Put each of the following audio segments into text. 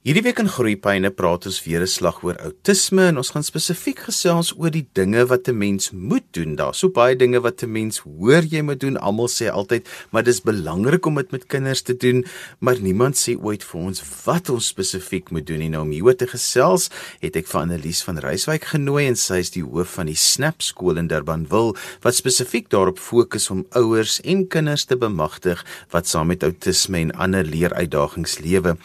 Hierdie week in Groepyne praat ons weer 'n slag oor outisme en ons gaan spesifiek gesels oor die dinge wat 'n mens moet doen. Daar's so baie dinge wat 'n mens hoor jy moet doen. Almal sê altyd, maar dis belangrik om dit met kinders te doen, maar niemand sê ooit vir ons wat ons spesifiek moet doen nie. Nou om hieroor te gesels, het ek vir Annelies van Reiswyk genooi en sy is die hoof van die Snap skool in Durbanville wat spesifiek daarop fokus om ouers en kinders te bemagtig wat saam met outisme en ander leeruitdagings lewe.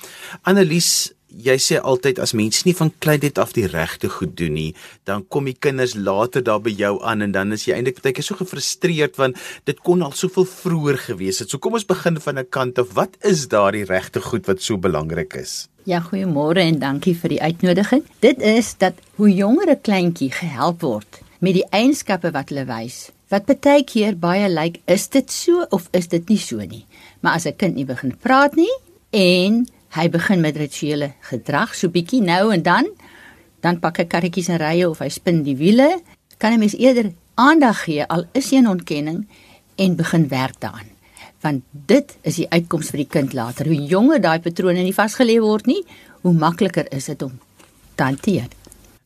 Annelies jy sê altyd as mense nie van kleintyd af die regte goed doen nie, dan kom die kinders later daar by jou aan en dan is jy eintlik baie keer so gefrustreerd want dit kon al soveel vroeër gewees het. So kom ons begin van 'n kant af. Wat is daardie regte goed wat so belangrik is? Ja, goeiemôre en dankie vir die uitnodiging. Dit is dat hoe jonger 'n kleintjie gehelp word met die eienskappe wat hulle wys. Wat baie keer baie lyk, like, is dit so of is dit nie so nie? Maar as 'n kind nie begin praat nie en hy begin met rituele gedrag so bietjie nou en dan dan pak hy karretjies en rye of hy spin die wiele. Kan 'n mens eerder aandag gee al is hy 'n ontkenning en begin werk daaraan. Want dit is die uitkoms vir die kind later. Hoe jonger daai patrone nie vasgelê word nie hoe makliker is dit om te hanteer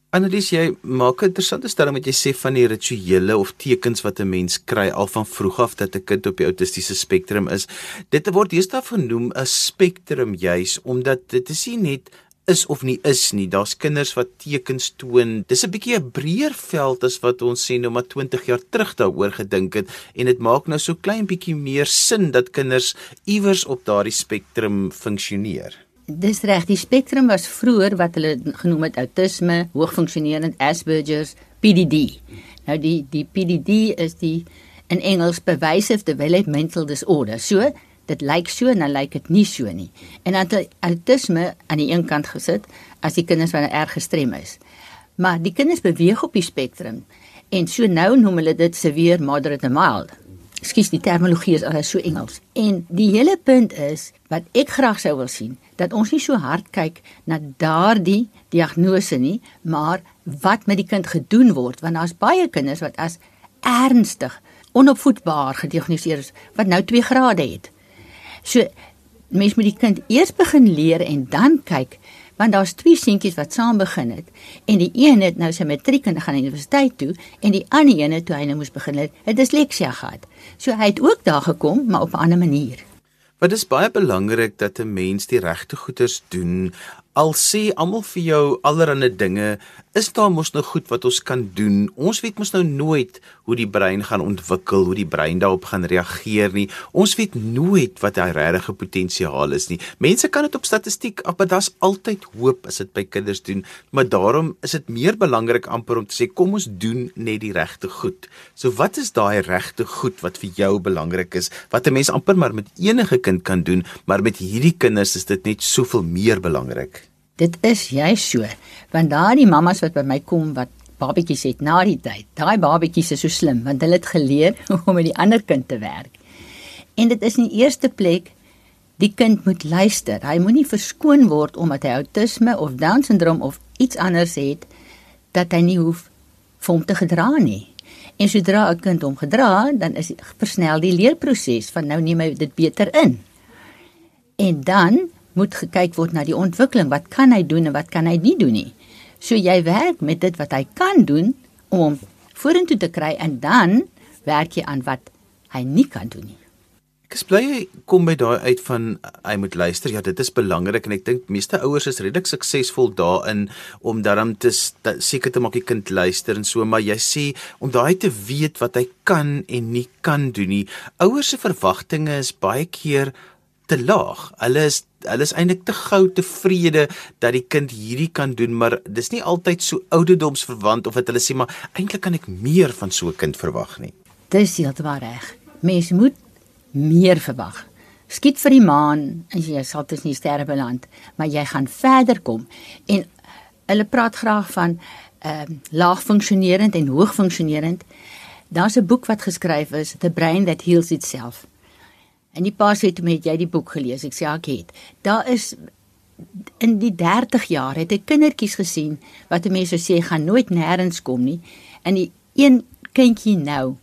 Annelies, jy maak 'n interessante stelling wat jy sê van die rituele of tekens wat 'n mens kry al van vroeg af dat 'n kind op die autistiese spektrum is. Dit word deesdae genoem 'n spektrum juis omdat dit is nie net is of nie is nie. Daar's kinders wat tekens toon. Dis 'n bietjie 'n breër veld as wat ons sê nou maar 20 jaar terug daaroor gedink het en dit maak nou so klein bietjie meer sin dat kinders iewers op daardie spektrum funksioneer. Dis reg, die spektrum was vroeër wat hulle genoem het autisme, hoogfunksionerend Asperger's, PDD. Nou die die PDD is die in Engels pervasive developmental disorder. So, dit lyk so en dan lyk dit nie so nie. En dan autisme aan die een kant gesit as die kinders wat erg gestrem is. Maar die kinders beweeg op die spektrum en so nou noem hulle dit severe, moderate en mild. Skus die terminologie is alles so Engels. En die hele punt is wat ek graag sou wil sien dat ons nie so hard kyk na daardie diagnose nie, maar wat met die kind gedoen word want daar's baie kinders wat as ernstig onopvoedbaar gediagnoseer is wat nou 2 grade het. So mens moet die kind eers begin leer en dan kyk want daar's twee seentjies wat saam begin het en die een het nou sy matriek en gaan universiteit toe en die ander een het toe hy nou moes begin het, het disleksia gehad. So hy het ook daar gekom maar op 'n ander manier. Wat is baie belangrik dat 'n mens die regte goeders doen al sê almal vir jou allerlei dinge, is daar mos nou goed wat ons kan doen. Ons weet mos nou nooit hoe die brein gaan ontwikkel, hoe die brein daarop gaan reageer nie. Ons weet nooit wat hy regte potensiaal is nie. Mense kan dit op statistiek, maar daar's altyd hoop as dit by kinders doen, maar daarom is dit meer belangrik amper om te sê kom ons doen net die regte goed. So wat is daai regte goed wat vir jou belangrik is wat 'n mens amper maar met enige kind kan doen, maar met hierdie kinders is dit net soveel meer belangrik. Dit is jy so, want daardie mammas wat by my kom wat babetjies het na die tyd, daai babetjies is so slim want hulle het geleer om met die ander kind te werk. En dit is in die eerste plek die kind moet luister. Hy moenie verskoon word omdat hy outisme of down syndroom of iets anders het dat hy nie hoef vir hom te gedra nie. En sodra 'n kind hom gedra, dan is versnel die leerproses van nou neem hy dit beter in. En dan moet gekyk word na die ontwikkeling. Wat kan hy doen en wat kan hy nie doen nie? So jy werk met dit wat hy kan doen om hom vorentoe te kry en dan werk jy aan wat hy nie kan doen nie. Ek bly kom by daai uit van hy moet luister. Ja, dit is belangrik en ek dink meeste ouers is redelik suksesvol daarin om daarom te seker te maak die kind luister en so, maar jy sê om daai te weet wat hy kan en nie kan doen nie. Ouers se verwagtinge is baie keer te laag. Hulle is hulle is eintlik te gou tevrede dat die kind hierdie kan doen, maar dis nie altyd so ouderdomsverwant of dat hulle sê maar eintlik kan ek meer van so 'n kind verwag nie. Dis heeltemal reg. Mens moet meer verwag. Skiet vir die maan en jy sal dit nie sterre beland, maar jy gaan verder kom. En hulle praat graag van ehm uh, laag funksionerend en hoog funksionerend. Daar's 'n boek wat geskryf is, The Brain That Heals Itself. En die pa sê toe met jy die boek gelees. Ek sê ek het. Daar is in die 30 jaar het ek kindertjies gesien wat mense sê gaan nooit nêrens kom nie. En die een kindjie nou.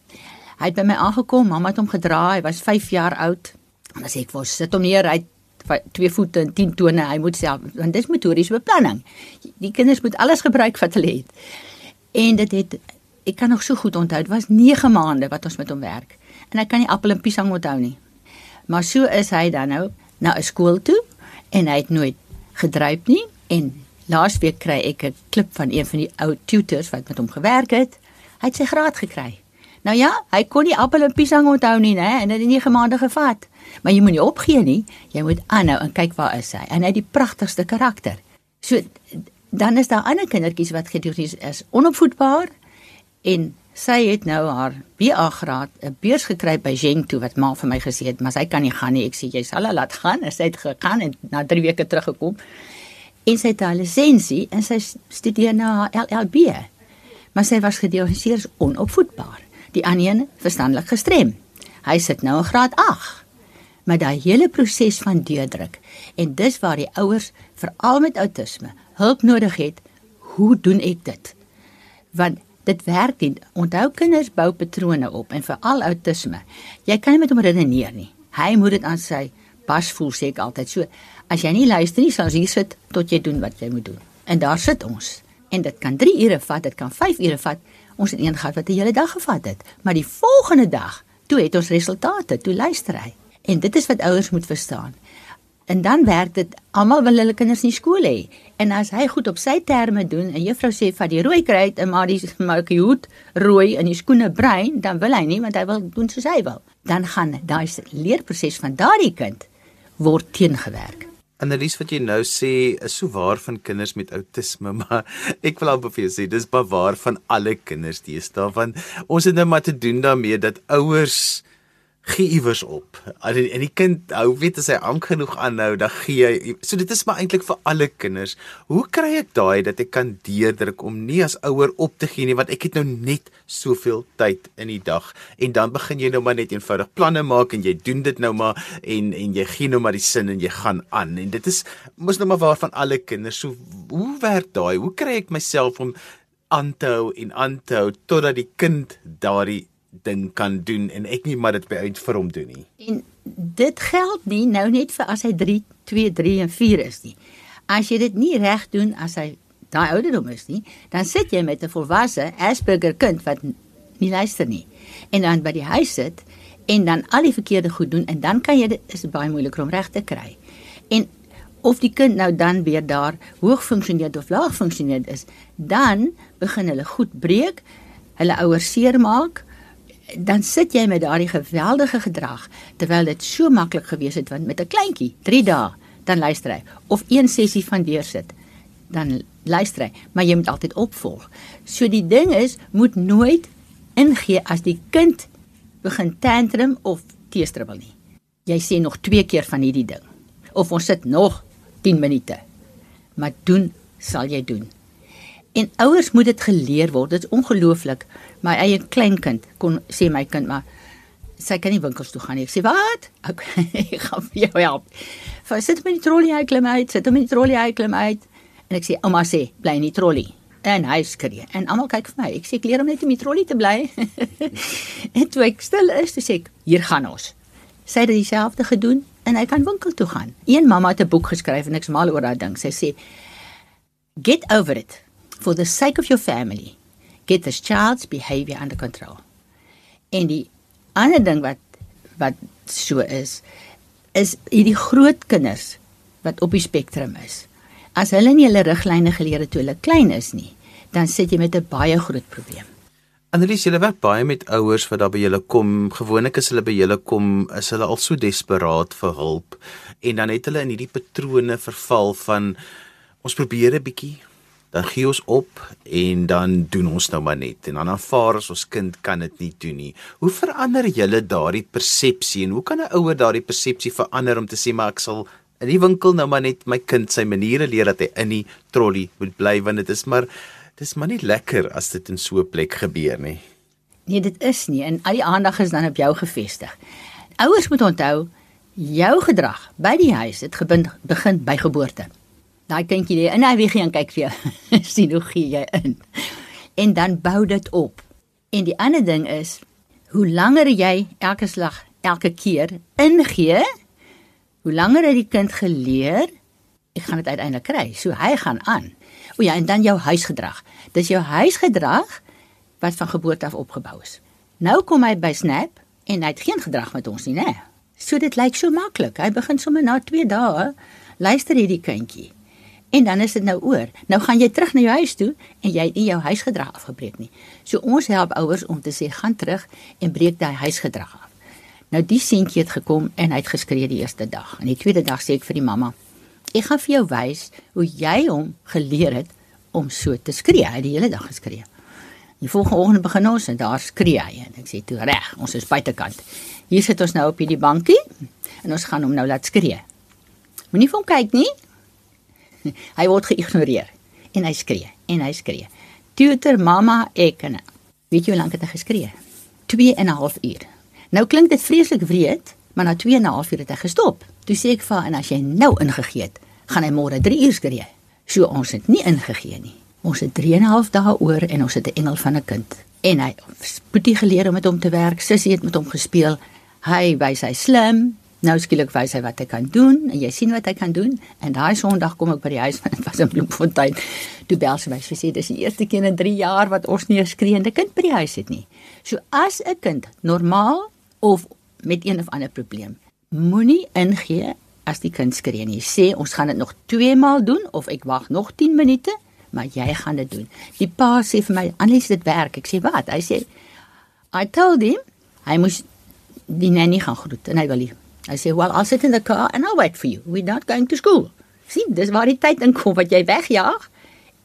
Hy het by my aangekom, mamma het hom gedra, hy was 5 jaar oud. En as ek wou sit hom neer, hy 2 voete en 10 tone, hy moet self want dis motoriese beplanning. Die kinders moet alles gebruik wat hulle het. En dit het ek kan nog so goed onthou, dit was 9 maande wat ons met hom werk. En ek kan nie appel en piesang onthou nie. Maar so is hy dan nou na 'n skool toe en hy het nooit gedryf nie en laasweek kry ek 'n klip van een van die ou tutors wat met hom gewerk het. Hy het sy graad gekry. Nou ja, hy kon nie appel en piesang onthou nie, né? En dit het 9 maande gevat. Maar jy moenie opgee nie. Jy moet aanhou en kyk waar is hy. En hy het die pragtigste karakter. So dan is daar ander kindertjies wat gedoen is onopvoedbaar en sy het nou haar BA graad 'n beurs gekry by Gento wat ma vir my gesê het, maar sy kan nie gaan nie. Ek sê jy sal haar laat gaan. Sy het gegaan en na 3 weke teruggekom. En sy het haar lisensie en sy studeer na LLB. Maar sy was gediagnoseer as onopvoedbaar. Die ander verstandelik gestrem. Hy sit nou in graad 8 met daai hele proses van deurdruk en dis waar die ouers veral met outisme hulp nodig het. Hoe doen ek dit? Want dit werk nie. Onthou kinders bou patrone op en veral outisme. Jy kan nie met hom redeneer nie. Hy moet dit aan sy pas voel sê ek altyd. So as jy nie luister nie, sal jy hier sit tot jy doen wat jy moet doen. En daar sit ons. En dit kan 3 ure vat, dit kan 5 ure vat. Ons het een gehad wat 'n hele dag gevat het, maar die volgende dag, toe het ons resultate, toe luister hy. En dit is wat ouers moet verstaan. En dan werk dit almal wil hulle kinders nie skool hê. En as hy goed op sy terme doen en juffrou sê vat die rooi kruit en maar die maak die hoed rooi en die skoene bruin, dan wil hy nie want hy wil doen soos hy wil. Dan gaan daai leerproses van daardie kind word teengewerk. Annelies wat jy nou sê is so waar van kinders met outisme, maar ek wil amper vir jou sê dis bewaar van alle kinders deesdae want ons het nou maar te doen daarmee dat ouers gee iewers op. En die, en die kind hou weet as hy aank genoeg aanhou, dan gee hy. So dit is maar eintlik vir alle kinders. Hoe kry ek daai dat ek kan deurdruk om nie as ouer op te gee nie want ek het nou net soveel tyd in die dag en dan begin jy nou maar net eenvoudig planne maak en jy doen dit nou maar en en jy gee nou maar die sin en jy gaan aan en dit is mos nou maar waar van alle kinders. So hoe werk daai? Hoe kry ek myself om aan te hou en aan te hou totdat die kind daardie ding kan doen en ek nie maar dit by uit vir hom doen nie. En dit geld nie nou net vir as hy 3, 2, 3 en 4 is nie. As jy dit nie reg doen as hy daai ouderdom is nie, dan sit jy met 'n volwasse Asperger kind wat nie luister nie. En dan by die huis sit en dan al die verkeerde goed doen en dan kan jy dit is baie moeilik om reg te kry. En of die kind nou dan weer daar hoog funksioneer of laag funksioneer is, dan begin hulle goed breek, hulle ouers seermaak dan sit jy met daardie geweldige gedrag terwyl dit so maklik gewees het want met 'n kleintjie 3 dae dan luister hy. Of een sessie van deursit dan luister hy. Maar jy moet altyd opvolg. So die ding is moet nooit ingee as die kind begin tantrum of teestribbel nie. Jy sê nog twee keer van hierdie ding. Of ons sit nog 10 minute. Maar doen sal jy doen. En ouers moet dit geleer word. Dit is ongelooflik. My eie kleinkind kon sê my kind maar sy kan nie winkels toe gaan nie. Ek sê wat? Ek, ek gaan vir jou help. Vir sit met die trolley uit klim uit, sit met die trolley uit klim uit. En ek sê ouma sê bly in die trolley. En hy skree. En almal kyk vir my. Ek sê ek leer hom net om die trolley te bly. en toe ek stil is, sê ek hier gaan ons. Sy het dieselfde gedoen en hy kan winkel toe gaan. Een mamma het 'n boek geskryf en ek's mal oor daai ding. Sy sê get over it for the sake of your family, get this child's behavior under control. En die ander ding wat wat so is, is hierdie groot kinders wat op die spektrum is. As hulle nie hulle riglyne geleer het toe hulle klein is nie, dan sit jy met 'n baie groot probleem. Annelies, jy werk baie met ouers wat daar by julle kom. Gewoonlik as hulle by julle kom, is hulle al so desperaat vir hulp en dan het hulle in hierdie patrone verval van ons probeer 'n bietjie, dan gee ons op en dan doen ons nou maar net en dan aanvaar ons ons kind kan dit nie doen nie. Hoe verander julle daardie persepsie en hoe kan 'n ouer daardie persepsie verander om te sê maar ek sal in die winkel nou maar net my kind sy maniere leer dat hy in die trolley moet bly want dit is maar dis maar nie lekker as dit in so 'n plek gebeur nie. Nee, dit is nie en al die aandag is dan op jou gefestig. Ouers moet onthou jou gedrag by die huis het begin by geboorte daai kindjie lê in hy wie gaan kyk vir jou. sien hoe gee jy in. En dan bou dit op. En die ander ding is hoe langer jy elke slag elke keer ingee, Hoe langer het die kind geleer, ek gaan dit uiteindelik kry. So hy gaan aan. O ja, en dan jou huisgedrag. Dis jou huisgedrag wat van geboorte af opgebou is. Nou kom hy by Snap en hy het geen gedrag met ons nie, né? So dit lyk so maklik. Hy begin sommer na 2 dae luister hierdie kindjie. En dan is dit nou oor. Nou gaan jy terug na jou huis toe en jy het nie jou huisgedrag afgebreek nie. So ons help ouers om te sê gaan terug en breek daai huisgedrag af. Nou die seentjie het gekom en hy het geskree die eerste dag. En die tweede dag sê ek vir die mamma: "Ek gaan vir jou wys hoe jy hom geleer het om so te skree." Hy het die hele dag geskree. Die volgende oggend begin ons en daar skree hy en ek sê toe reg, ons is buitekant. Hier sit ons nou op hierdie bankie en ons gaan hom nou laat skree. Moenie vir hom kyk nie. Hy word geïgnoreer en hy skree en hy skree. Tutor mamma ek en weet jy hoe lank het hy geskree? 2 en 'n half uur. Nou klink dit vreeslik wreed, maar na 2 en 'n half uur het hy gestop. Toe sê ek vir en as jy nou ingegee het, gaan hy môre 3 uur skree. So ons het nie ingegee nie. Ons het 3 en 'n half dae oor en ons het 'n engel van 'n kind. En hy spoetie geleer om met hom te werk. Sissie het met hom gespeel. Hy wys hy slim. Nou skielik wys hy wat hy kan doen en jy sien wat hy kan doen. En daai Sondag kom ek by die huis van dit was in Bloemfontein. Toe bel sy my sy sê dis die eerste keer in 3 jaar wat ons nie 'n skreeende kind by die huis het nie. So as 'n kind normaal of met een of ander probleem, moenie ingee as die kind skree nie. Sê ons gaan dit nog 2 maal doen of ek wag nog 10 minute maar jy gaan dit doen. Die pa sê vir my, "Annelie, dit werk." Ek sê, "Wat?" Hy sê, "I told him hy moes die nanny gaan groet en hy wil nie. Hy sê, "Well, I'll sit in the car and I'll wait for you. We're not going to school." Sien, dis waar die tyd inkom wat jy wegjaag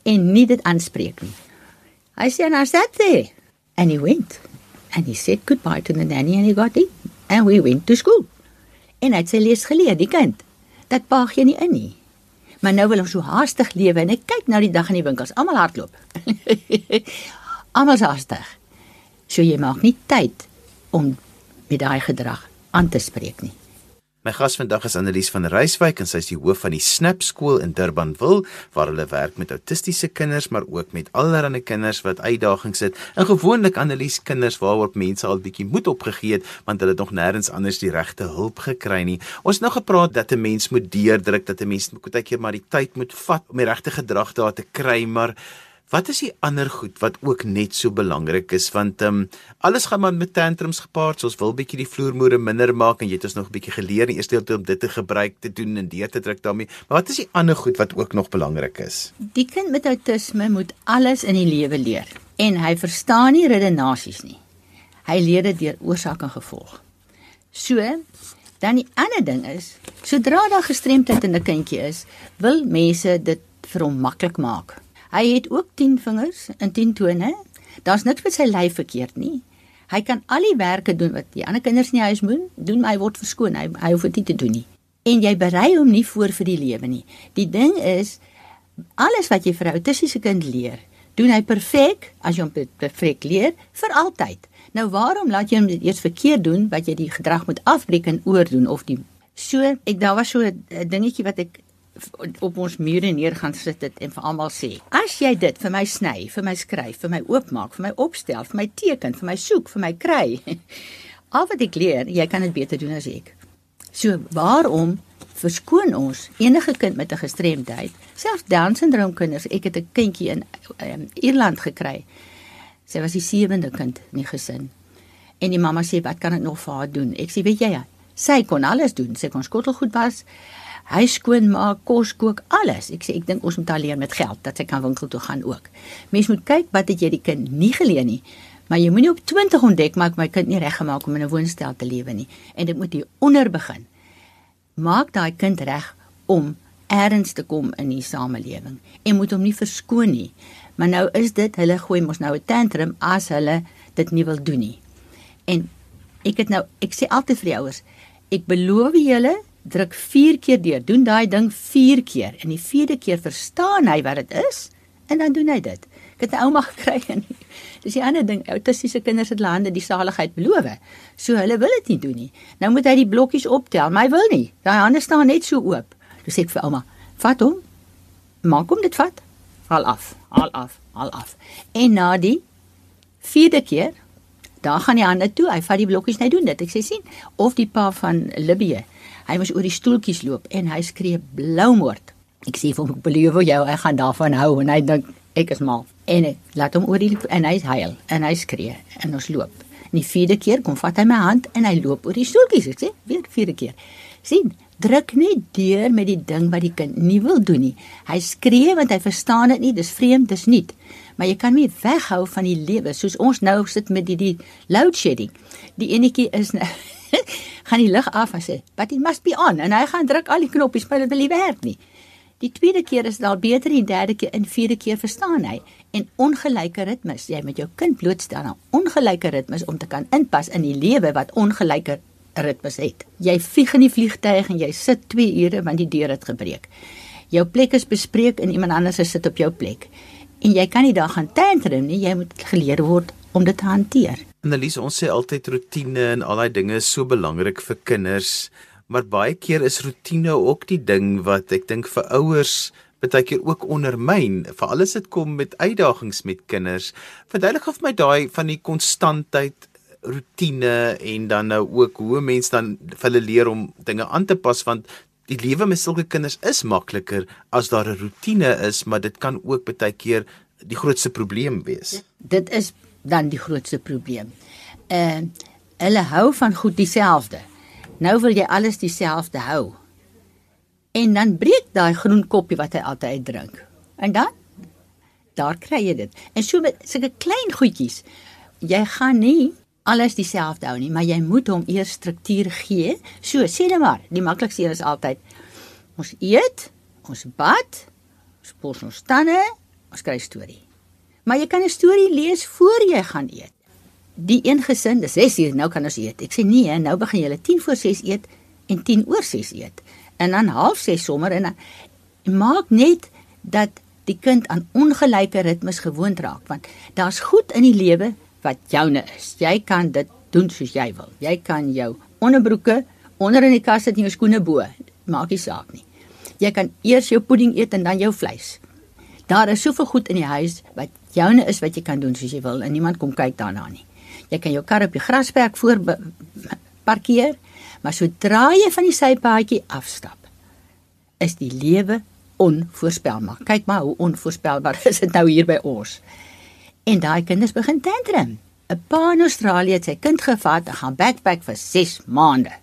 en nie dit aanspreek nie. Hy sê, "And I sat there." And he went. And he said goodbye to the nanny and he got in. And we went to school. En hy het sy les geleer, die kind. Dat paag jy nie in nie. Maar nou wil ons so haastig lewe en ek kyk nou die dag in die winkels, almal hardloop. almal haastig. So jy maak nie tyd om met daai gedrag aan te spreek nie. My gas vandag is Annelies van Reiswyk en sy is die hoof van die Snap skool in Durbanville waar hulle werk met autistiese kinders maar ook met allerlei kinders wat uitdagings het. En gewoonlik Annelies kinders waarop mense al bietjie moed opgegee het want hulle het nog nêrens anders die regte hulp gekry nie. Ons het nou gepraat dat 'n mens moet deurdruk dat 'n mens baie keer maar die tyd moet vat om die regte gedrag daar te kry maar Wat is die ander goed wat ook net so belangrik is want ehm um, alles gaan maar met tantrums gepaard. So ons wil bietjie die vloermoere minder maak en jy het ons nog 'n bietjie geleer in eerste deel om dit te gebruik te doen en deur te druk daarmee. Maar wat is die ander goed wat ook nog belangrik is? Die kind met outisme moet alles in die lewe leer en hy verstaan nie redenasies nie. Hy leer dit deur oorsaak en gevolg. So dan die ander ding is, sodra daar gestremdheid in 'n kindjie is, wil mense dit vir hom maklik maak. Hy het ook 10 vingers en 10 tone. Daar's niks met sy lyf verkeerd nie. Hy kan al die werke doen wat die ander kinders in die huis moet doen, maar hy word verskoon. Hy hy hoef dit nie te doen nie. En jy berei hom nie voor vir die lewe nie. Die ding is alles wat jy vir 'n autistiese kind leer, doen hy perfek as jy hom perfek leer vir altyd. Nou waarom laat jy hom dit eers verkeerd doen wat jy die gedrag moet afbreek en oordoen of die so ek daar was so 'n dingetjie wat ek op ons mure neer gaan sit dit en vir almal sê as jy dit vir my sny vir my skryf vir my oopmaak vir my opstel vir my teken vir my soek vir my kry al wat ek leer jy kan dit beter doen as ek. So waarom verskoon ons enige kind met 'n gestremdheid? Selfs down syndroom kinders ek het 'n kindjie in um, Ierland gekry. Sy was die sewende kind in die gesin. En die mamma sê wat kan ek nog vir haar doen? Ek sê weet jy sy kon alles doen. Sy kon skottelgoed was hy skoon maak, kos kook, alles. Ek sê ek dink ons moet alleen met geld dat sy kan winkel toe gaan ook. Mens moet kyk wat het jy die kind nie geleen nie. Maar jy moenie op 20 ontdek maar my kind nie reggemaak om in 'n woonstel te lewe nie en dit moet hier onder begin. Maak daai kind reg om erns te kom in die samelewing en moet hom nie verskoon nie. Maar nou is dit hulle gooi mos nou 'n tantrum as hulle dit nie wil doen nie. En ek het nou ek sê altyd vir die ouers, ek beloof julle druk 4 keer deur. Doen daai ding 4 keer en die 4de keer verstaan hy wat dit is en dan doen hy dit. Ek het 'n ouma gekry en dis die ander ding, autistiese kinders het lande die saligheid beloof. So hulle wil dit nie doen nie. Nou moet hy die blokkies optel, maar hy wil nie. Daai hande staan net so oop. Dis ek vir ouma, vat hom. Maak hom dit vat. Haal af, haal af, haal af. En na die 4de keer Dan gaan hy aan toe, hy vat die blokkies net doen dit. Ek sê sien of die pa van Libië Hy moes oor die stoeltjies loop en hy skree bloumoord. Ek sê vir hom ek beloof jou hy gaan daarvan hou en hy dink ek is mal. En ek laat hom oor die en hy huil en hy skree en ons loop. En die vierde keer kom vat hy my hand en hy loop oor die stoeltjies. Ek sê weer vierde keer. sien druk net deur met die ding wat die kind nie wil doen nie. Hy skree want hy verstaan dit nie, dis vreemd, dis nie. Maar jy kan nie weghou van die lewe soos ons nou sit met die die load shedding. Die enetjie is nou gaan die lig af en sê, "But it must be on." En hy gaan druk al die knoppies, maar dit wil nie werk nie. Die tweede keer is daar beter, die derde keer en vierde keer verstaan hy en ongelyke ritmes. Jy met jou kind blootstel aan ongelyke ritmes om te kan inpas in die lewe wat ongelyke ritmes het. Jy vlieg in die vliegtuig en jy sit 2 ure want die deur het gebreek. Jou plek is bespreek en iemand anders sit op jou plek. En jy kan nie daar gaan tantrum nie, jy moet geleer word om dit te hanteer. Annelies, ons sê altyd rotine en al daai dinge is so belangrik vir kinders, maar baie keer is rotine ook die ding wat ek dink vir ouers baie keer ook ondermyn, veral as dit kom met uitdagings met kinders. Verduidelik of my daai van die konstantheid rotine en dan nou ook hoe mense dan vir hulle leer om dinge aan te pas want die lewe met sulke kinders is makliker as daar 'n rotine is, maar dit kan ook baie keer die grootste probleem wees. Dit is dan die grootste probleem. Uh hulle hou van goed dieselfde. Nou wil jy alles dieselfde hou. En dan breek daai groen koppie wat hy altyd drink. En dan daar kry jy dit. En so met sulke klein goedjies. Jy gaan nie alles dieselfde hou nie, maar jy moet hom eers struktuur gee. So, sê net maar, die maklikste een is altyd ons eet, ons bad, ons pos ons tande, ons kry storie. Maar jy kan 'n storie lees voor jy gaan eet. Die een gesin, dis 6 uur, nou kan ons eet. Ek sê nee, nou begin jy 10 voor 6 eet en 10 oor 6 eet. En dan half 6 sommer en dan maak net dat die kind aan ongelyke ritmes gewoond raak want daar's goed in die lewe wat joune is. Jy kan dit doen soos jy wil. Jy kan jou onderbroeke onder in die kas sit en jou skoene bo. Maak nie saak nie. Jy kan eers jou pudding eet en dan jou vleis. Daar is soveel goed in die huis wat joune is wat jy kan doen soos jy wil en niemand kom kyk daarna nie. Jy kan jou kar op die grasperk voor parkeer, maar sodra jy van die sypaadjie afstap, is die lewe onvoorspelbaar. Kyk maar hoe onvoorspelbaar is dit nou hier by ons. En daai kinders begin tantrum. 'n Pa in Australië het sy kind gevat en gaan backpack vir 6 maande.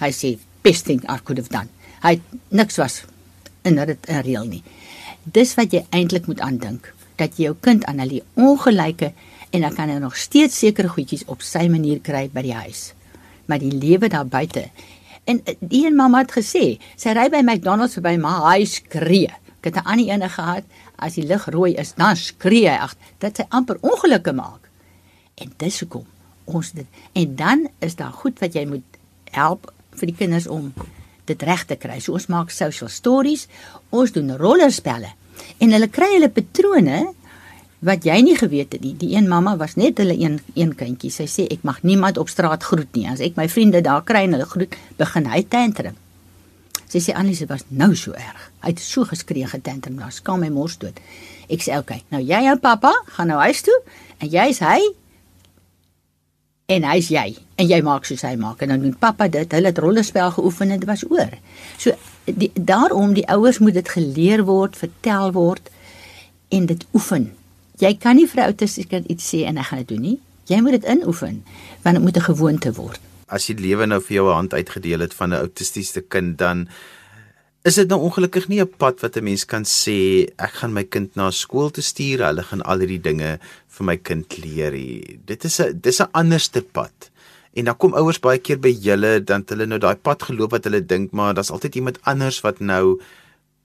Hy sê best thing I could have done. Hy niks was in dit in reël nie. Dis wat jy eintlik moet aandink, dat jy jou kind aan hulle ongelyke en dan kan hy nog steeds sekere goedjies op sy manier kry by die huis. Maar die lewe daar buite. En eh, die een mamma het gesê, sy ry by McDonald's verby, maar hy skree. Ek het 'n ander ene gehad, as die lig rooi is, dan skree hy ag, dit sy amper ongelukke maak. En dis hoekom ons dit en dan is daar goed wat jy moet help vir die kinders om dit reg te kry. So ons maak social stories, ons doen rollerspelle en hulle kry hulle patrone wat jy nie geweet het nie. Die een mamma was net hulle een een kindjie. Sy sê ek mag niemand op straat groet nie. As ek my vriende daar kry en hulle groet, begin hy tantrum. Sy sê Annelies dit was nou so erg. Hy het so geskree getantrum, nou skaam my mors dood. Ek sê oké, okay, nou jy en pappa gaan nou huis toe en jy's hy en hy's jy en jy maak soos hy maak en dan doen pappa dit. Hulle het rollenspel geoefen en dit was oor. So die, daarom die ouers moet dit geleer word, vertel word en dit oefen. Jy kan nie vir 'n autistiese kind iets sê en hy gaan dit doen nie. Jy moet dit inoefen want dit moet 'n gewoonte word as jy lewe nou vir jou 'n hand uitgedeel het van 'n autistiese kind dan is dit nou ongelukkig nie 'n pad wat 'n mens kan sê ek gaan my kind na skool te stuur hulle gaan al hierdie dinge vir my kind leer dit is 'n dis 'n anderste pad. En dan kom ouers baie keer by julle dan hulle nou daai pad geloop wat hulle dink maar daar's altyd iemand anders wat nou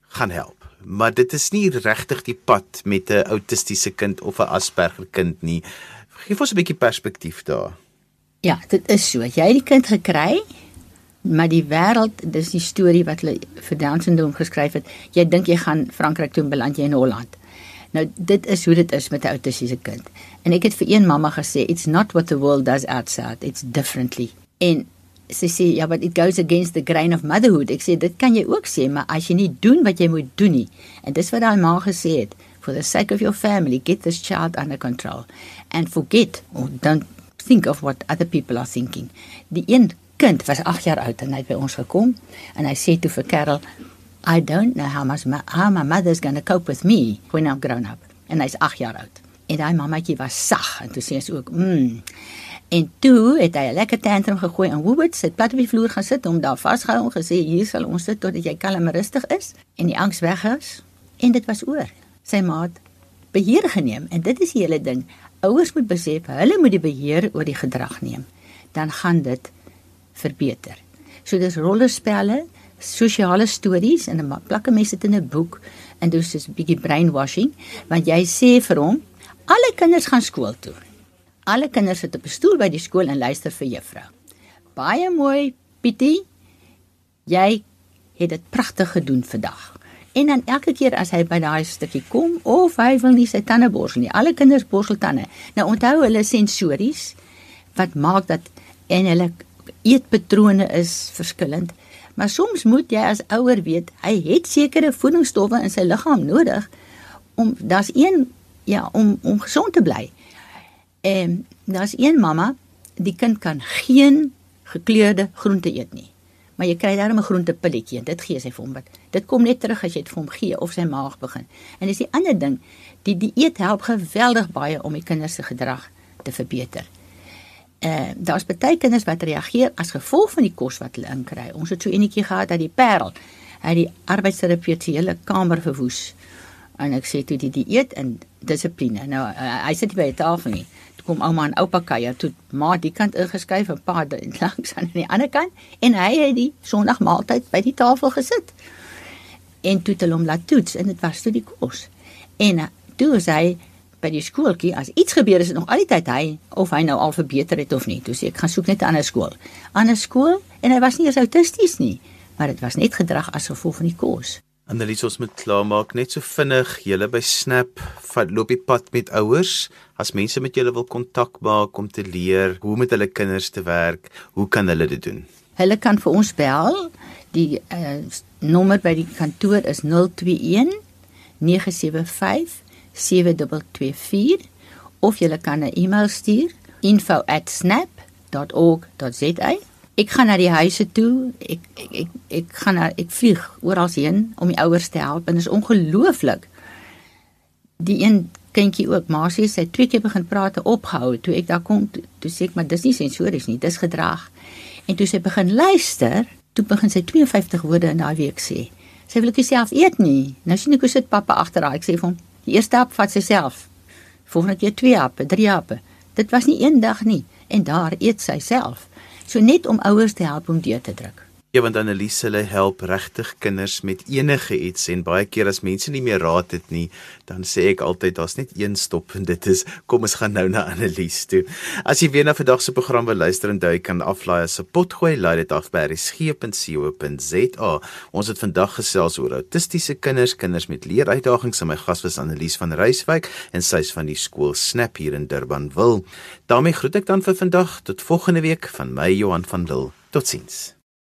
gaan help. Maar dit is nie regtig die pad met 'n autistiese kind of 'n Asperger kind nie. Gee vir ons 'n bietjie perspektief daar. Ja, dit is so. Jy het die kind gekry, maar die wêreld, dis die storie wat hulle vir Down syndroom geskryf het. Jy dink jy gaan Frankryk toe beland jy in Holland. Nou dit is hoe dit is met 'n autistiese kind. En ek het vir een mamma gesê, it's not what the world does outside, it's differently. En sy sê, ja, but it goes against the grain of motherhood. Ek sê dit kan jy ook sê, maar as jy nie doen wat jy moet doen nie. En dis wat daai ma gesê het, for the sake of your family, get this child under control and forget or don't think of what other people are thinking. Die een kind was 8 jaar oud en hy het by ons gekom en hy sê toe vir Karel I don't know how much my, how my mother's going to cope with me when I'm grown up. En hy's 8 jaar oud. En daai mammaatjie was sag en toe sê sy ook, "Mmm." En toe het hy 'n lekker tantrum gegooi en Woobert sit plat op die vloer gaan sit om daar vasgehou en gesê, "Hier sal ons sit totdat jy kalm en rustig is en die angs weg is." En dit was oor. Sy maat beheer geneem en dit is die hele ding. Ouers moet besef hulle moet die beheer oor die gedrag neem. Dan gaan dit verbeter. So dis rollerspelle, sosiale stories en 'n plakke mense dit in 'n boek en dis is 'n bietjie brainwashing want jy sê vir hom alle kinders gaan skool toe. Alle kinders sit op 'n stoel by die skool en luister vir juffrou. Baie mooi, Pietie. Jy het dit pragtig gedoen vandag. En dan elke keer as hy by daai stukkie kom of hy wil nie sy tande borsel nie. Alle kinders borsel tande. Nou onthou hulle sensories wat maak dat en hulle eetpatrone is verskillend. Maar soms moet jy as ouer weet, hy het sekere voedingsstowwe in sy liggaam nodig om daar's een ja, om om gesond te bly. En daar's een mamma, die kind kan geen gekleurde groente eet nie. Maar jy kry daarmee 'n groentepilletjie en dit gee sy vir hom wat. Dit kom net terug as jy dit vir hom gee of sy maag begin. En dis die ander ding, die dieet help geweldig baie om die kinders se gedrag te verbeter uh, daar's baie kinders wat reageer as gevolg van die kos wat hulle inkry. Ons het so enetjie gehad dat die Parel uit die arbeidsterapeut se hele kamer verwoes. En ek sê toe die dieet en dissipline. Nou uh, hy sit by die tafel nie. Toe kom ouma en oupa kuier toe ma die kant ingeskuif en pa langs aan die ander kant en hy het die sonndagmaaltyd by die tafel gesit. En toe het hom laat toets en dit was toe die kos. En uh, toe sê hy by die skooltjie as iets gebeur is dit nog altyd hy of hy nou al verbeter het of nie. Toe sê ek gaan soek net 'n ander skool. Ander skool en hy was nie eens autisties nie, maar dit was net gedrag as gevolg van die kos. Annelies ons moet klaarmaak net so vinnig julle by Snap vat loop die pad met ouers as mense met julle wil kontak maak om te leer hoe met hulle kinders te werk hoe kan hulle dit doen Hulle kan vir ons bel die uh, nommer by die kantoor is 021 975 7224 of jy kan 'n e-mail stuur info@snap.org.za. Ek gaan na die huise toe. Ek ek ek, ek gaan na ek vlieg oral heen om die ouers te help en dit is ongelooflik. Die een kindjie ook, maar sy twee keer begin praat en opgehou. Toe ek daar kom, toe, toe sê ek maar dis nie sensories nie, dis gedrag. En toe sy begin luister, toe begin sy 52 woorde in daai week sê. Sy wil ek self eet nie. Nou sien ek hoe sit pappa agter haar. Ek sê vir hom, Die eerste hap vat sy self. Volgende keer twee happe, drie happe. Dit was nie een dag nie en daar eet sy self. So net om ouers te help om deur te druk. Ja, want Annelies hulle help regtig kinders met enige iets en baie keer as mense nie meer raad het nie, dan sê ek altyd daar's net een stop en dit is kom ons gaan nou na Annelies toe. As jy weer na vandag se program wil luister en jy kan aflaai as 'n potgooi, laai dit af by resgep.co.za. Ons het vandag gesels oor autistiese kinders, kinders met leeruitdagings en my gas was Annelies van Reiswyk en sy's van die skool Snap hier in Durbanville. daarmee groet ek dan vir vandag tot volgende week van my Johan van Lille. Totsiens.